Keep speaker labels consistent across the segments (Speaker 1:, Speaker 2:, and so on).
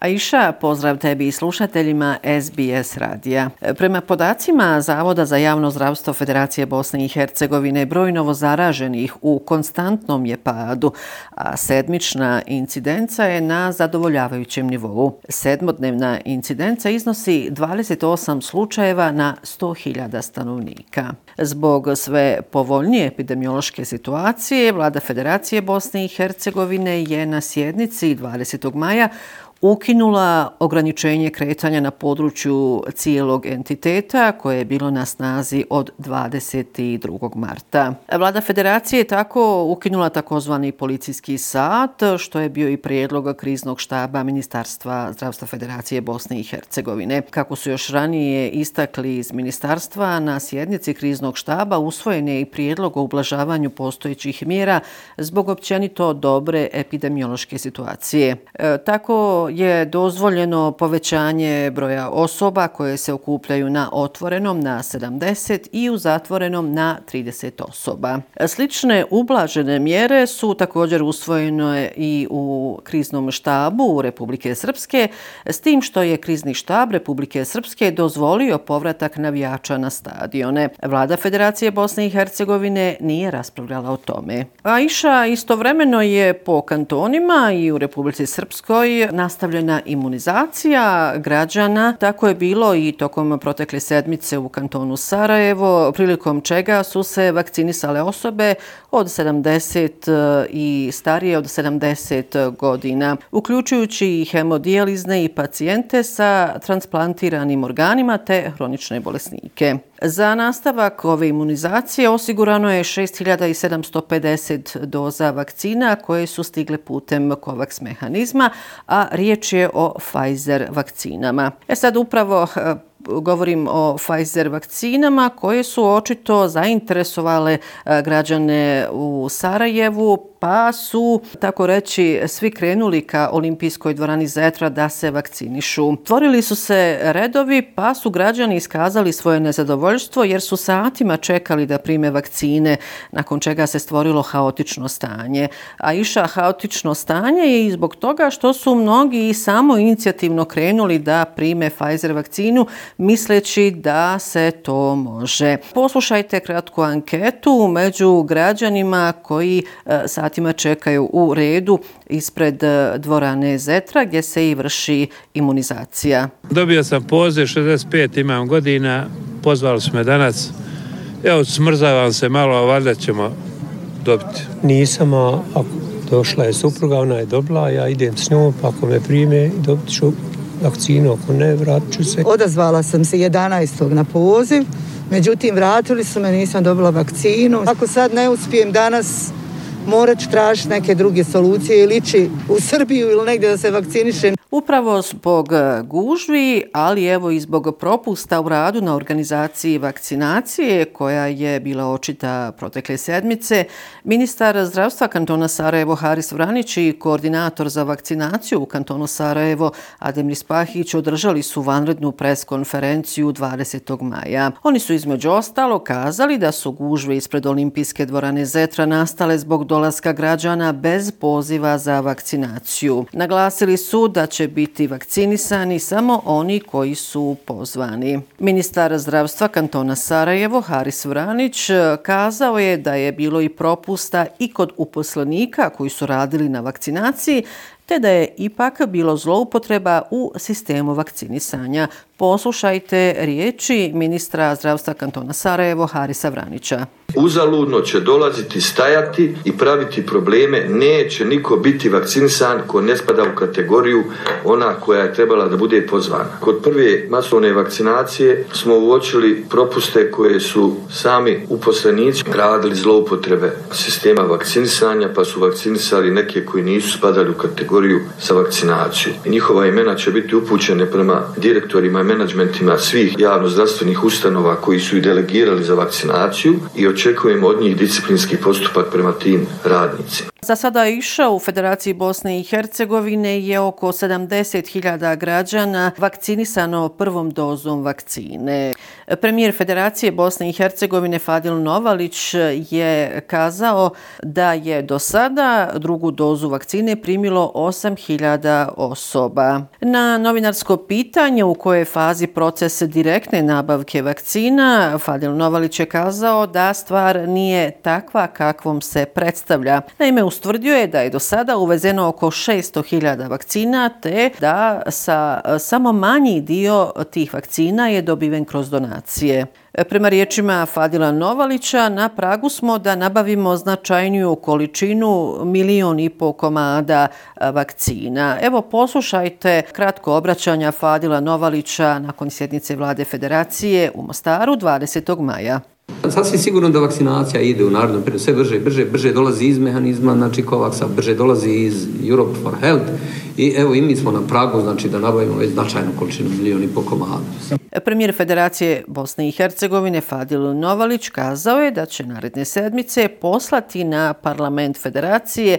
Speaker 1: Aisha, pozdrav tebi i slušateljima SBS radija. Prema podacima Zavoda za javno zdravstvo Federacije Bosne i Hercegovine, broj novozaraženih u konstantnom je padu, a sedmična incidenca je na zadovoljavajućem nivou. Sedmodnevna incidenca iznosi 28 slučajeva na 100.000 stanovnika. Zbog sve povoljnije epidemiološke situacije, vlada Federacije Bosne i Hercegovine je na sjednici 20. maja ukinula ograničenje kretanja na području cijelog entiteta koje je bilo na snazi od 22. marta. Vlada federacije je tako ukinula takozvani policijski sat, što je bio i prijedlog kriznog štaba Ministarstva zdravstva Federacije Bosne i Hercegovine. Kako su još ranije istakli iz ministarstva, na sjednici kriznog štaba usvojen je i prijedlog o ublažavanju postojećih mjera zbog općenito dobre epidemiološke situacije. E, tako je dozvoljeno povećanje broja osoba koje se okupljaju na otvorenom na 70 i u zatvorenom na 30 osoba. Slične ublažene mjere su također usvojene i u kriznom štabu Republike Srpske, s tim što je krizni štab Republike Srpske dozvolio povratak navijača na stadione. Vlada Federacije Bosne i Hercegovine nije raspravljala o tome. Aisha istovremeno je po kantonima i u Republici Srpskoj nastavljala nastavljena imunizacija građana. Tako je bilo i tokom protekle sedmice u kantonu Sarajevo, prilikom čega su se vakcinisale osobe od 70 e, i starije od 70 godina, uključujući i hemodijalizne i pacijente sa transplantiranim organima te hronične bolesnike. Za nastavak ove imunizacije osigurano je 6750 doza vakcina koje su stigle putem COVAX mehanizma, a riječ je o Pfizer vakcinama. E sad upravo eh, govorim o Pfizer vakcinama koje su očito zainteresovale eh, građane u Sarajevu pa su, tako reći, svi krenuli ka olimpijskoj dvorani Zetra da se vakcinišu. Tvorili su se redovi, pa su građani iskazali svoje nezadovoljstvo jer su satima čekali da prime vakcine, nakon čega se stvorilo haotično stanje. A iša haotično stanje je i zbog toga što su mnogi i samo inicijativno krenuli da prime Pfizer vakcinu, misleći da se to može. Poslušajte kratku anketu među građanima koji e, sad satima čekaju u redu ispred e, dvorane Zetra gdje se i vrši imunizacija.
Speaker 2: Dobio sam poziv, 65 imam godina, pozvali su me danas. Evo, smrzavam se malo, a valjda ćemo dobiti.
Speaker 3: Nisam, a došla je supruga, ona je dobila, ja idem s njom, pa ako me prime, dobit ću vakcinu, ako ne, vratit ću se.
Speaker 4: Odazvala sam se 11. na poziv, međutim, vratili su me, nisam dobila vakcinu. Ako sad ne uspijem danas, morat ću tražiti neke druge solucije ili ići u Srbiju ili negdje da se vakciniše.
Speaker 1: Upravo zbog e, gužvi, ali evo i zbog propusta u radu na organizaciji vakcinacije koja je bila očita protekle sedmice, ministar zdravstva kantona Sarajevo Haris Vranić i koordinator za vakcinaciju u kantonu Sarajevo Ademir Spahić održali su vanrednu preskonferenciju 20. maja. Oni su između ostalo kazali da su gužve ispred olimpijske dvorane Zetra nastale zbog dolaska građana bez poziva za vakcinaciju. Naglasili su da će biti vakcinisani samo oni koji su pozvani. Ministar zdravstva kantona Sarajevo, Haris Vranić, kazao je da je bilo i propusta i kod uposlenika koji su radili na vakcinaciji, te da je ipak bilo zloupotreba u sistemu vakcinisanja. Poslušajte riječi ministra zdravstva kantona Sarajevo, Harisa Vranića.
Speaker 5: Uzaludno će dolaziti, stajati i praviti probleme. Neće niko biti vakcinisan ko ne spada u kategoriju ona koja je trebala da bude pozvana. Kod prve masovne vakcinacije smo uočili propuste koje su sami uposlenici radili zloupotrebe sistema vakcinisanja pa su vakcinisali neke koji nisu spadali u kategoriju sa vakcinaciju. Njihova imena će biti upućene prema direktorima i menadžmentima svih javnozdravstvenih ustanova koji su i delegirali za vakcinaciju i očekujemo od njih disciplinski postupak prema tim radnicima.
Speaker 1: Za sada iša u Federaciji Bosne i Hercegovine je oko 70.000 građana vakcinisano prvom dozom vakcine. Premijer Federacije Bosne i Hercegovine Fadil Novalić je kazao da je do sada drugu dozu vakcine primilo 8.000 osoba. Na novinarsko pitanje u kojoj fazi proces direktne nabavke vakcina, Fadil Novalić je kazao da stvar nije takva kakvom se predstavlja. Naime, ustvrdio je da je do sada uvezeno oko 600.000 vakcina, te da sa e, samo manji dio tih vakcina je dobiven kroz donacije. E, prema riječima Fadila Novalića, na pragu smo da nabavimo značajniju količinu milion i pol komada e, vakcina. Evo, poslušajte kratko obraćanja Fadila Novalića nakon sjednice vlade federacije u Mostaru 20. maja.
Speaker 6: Sasvim sigurno da vakcinacija ide u narodnom periodu sve brže, brže, brže dolazi iz mehanizma, znači Kovaksa, brže dolazi iz Europe for Health i evo i mi smo na pragu, znači da nabavimo već značajnu količinu milijoni po komada.
Speaker 1: Premijer Federacije Bosne i Hercegovine Fadil Novalić kazao je da će naredne sedmice poslati na parlament Federacije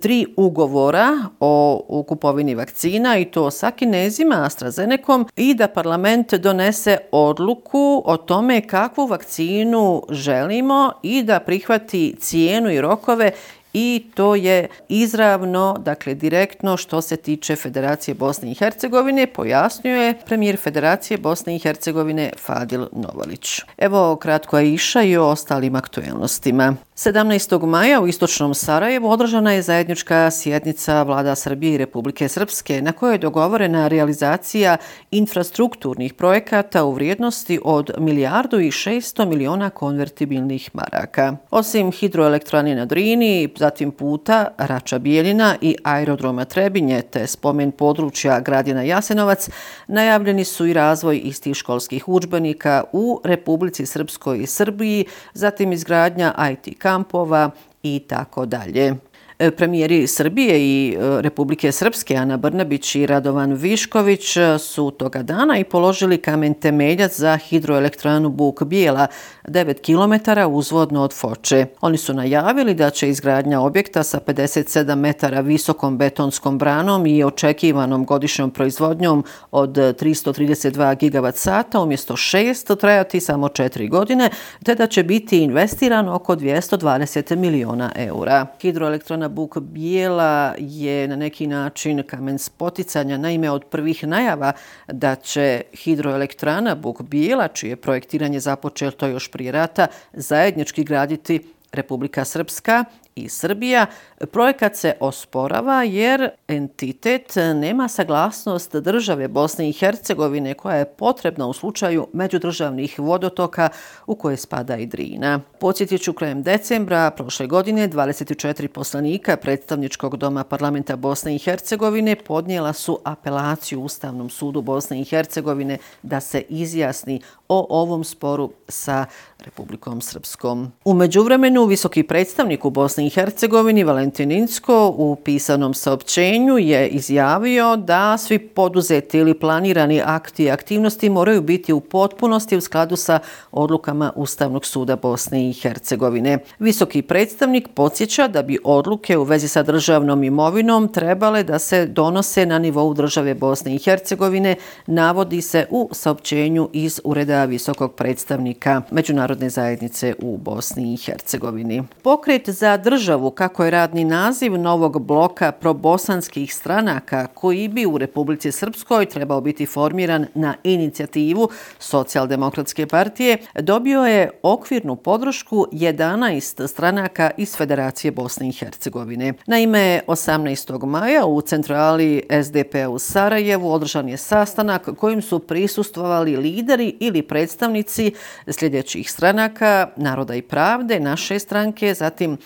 Speaker 1: tri ugovora o kupovini vakcina i to sa kinezima AstraZenecom i da parlament donese odluku o tome kakvu vakcinu želimo i da prihvati cijenu i rokove i to je izravno, dakle direktno što se tiče Federacije Bosne i Hercegovine, pojasnjuje premijer Federacije Bosne i Hercegovine Fadil Novalić. Evo kratko je iša i o ostalim aktuelnostima. 17. maja u Istočnom Sarajevu održana je zajednička sjednica vlada Srbije i Republike Srpske na kojoj je dogovorena realizacija infrastrukturnih projekata u vrijednosti od milijardu i 600 miliona konvertibilnih maraka. Osim hidroelektrane na Drini, zatim puta Rača Bijeljina i aerodroma Trebinje te spomen područja Gradina Jasenovac, najavljeni su i razvoj istih školskih učbenika u Republici Srpskoj i Srbiji, zatim izgradnja IT kampova i tako dalje. E, premijeri Srbije i e, Republike Srpske Ana Brnabić i Radovan Višković e, su toga dana i položili kamen temeljac za hidroelektranu Buk Bijela 9 km uzvodno od Foče. Oni su najavili da će izgradnja objekta sa 57 metara visokom betonskom branom i očekivanom godišnjom proizvodnjom od 332 gigavat sata umjesto 6 trajati samo 4 godine, te da će biti investirano oko 220 miliona eura. Hidroelektrana Buk Bijela je na neki način kamen spoticanja. Naime, od prvih najava da će hidroelektrana Buk Bijela, čije projektiranje započeto još prije rata, zajednički graditi Republika Srpska i Srbija, projekat se osporava jer entitet nema saglasnost države Bosne i Hercegovine koja je potrebna u slučaju međudržavnih vodotoka u koje spada i Drina. Podsjetit ću krajem decembra prošle godine 24 poslanika predstavničkog doma parlamenta Bosne i Hercegovine podnijela su apelaciju Ustavnom sudu Bosne i Hercegovine da se izjasni o ovom sporu sa Republikom Srpskom. U međuvremenu, visoki predstavnik u Bosni i Hercegovini Valentin Insko u pisanom saopćenju je izjavio da svi poduzeti ili planirani akti i aktivnosti moraju biti u potpunosti u skladu sa odlukama Ustavnog suda Bosne i Hercegovine. Visoki predstavnik podsjeća da bi odluke u vezi sa državnom imovinom trebale da se donose na nivou države Bosne i Hercegovine, navodi se u saopćenju iz Ureda visokog predstavnika Međunarodne zajednice u Bosni i Hercegovini. Pokret za državu, kako je radni naziv novog bloka probosanskih stranaka koji bi u Republici Srpskoj trebao biti formiran na inicijativu Socijaldemokratske partije, dobio je okvirnu podršku 11 stranaka iz Federacije Bosne i Hercegovine. Naime, 18. maja u centrali SDP u Sarajevu održan je sastanak kojim su prisustvovali lideri ili predstavnici sljedećih stranaka Naroda i pravde, naše stranke, zatim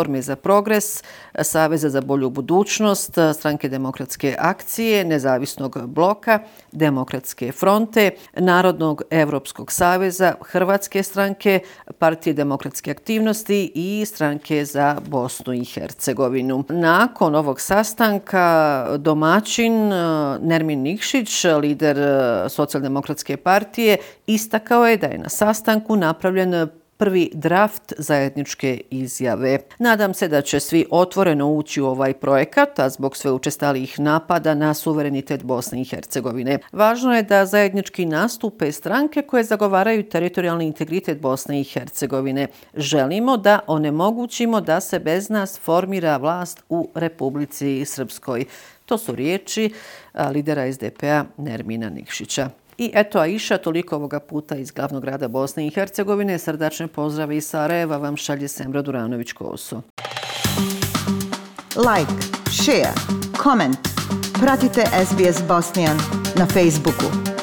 Speaker 1: Platforme za progres, Saveza za bolju budućnost, Stranke demokratske akcije, Nezavisnog bloka, Demokratske fronte, Narodnog evropskog saveza, Hrvatske stranke, Partije demokratske aktivnosti i Stranke za Bosnu i Hercegovinu. Nakon ovog sastanka domaćin eh, Nermin Nikšić, lider eh, Socijaldemokratske partije, istakao je da je na sastanku napravljen prvi draft zajedničke izjave. Nadam se da će svi otvoreno ući u ovaj projekat, a zbog sve učestalih napada na suverenitet Bosne i Hercegovine. Važno je da zajednički nastupe stranke koje zagovaraju teritorijalni integritet Bosne i Hercegovine. Želimo da onemogućimo da se bez nas formira vlast u Republici Srpskoj. To su riječi lidera SDP-a Nermina Nikšića. I eto, Aisha, toliko ovoga puta iz glavnog grada Bosne i Hercegovine. Srdačne pozdrave iz Sarajeva vam šalje Semra Duranović-Koso.
Speaker 7: Like, share, comment. Pratite SBS Bosnian na Facebooku.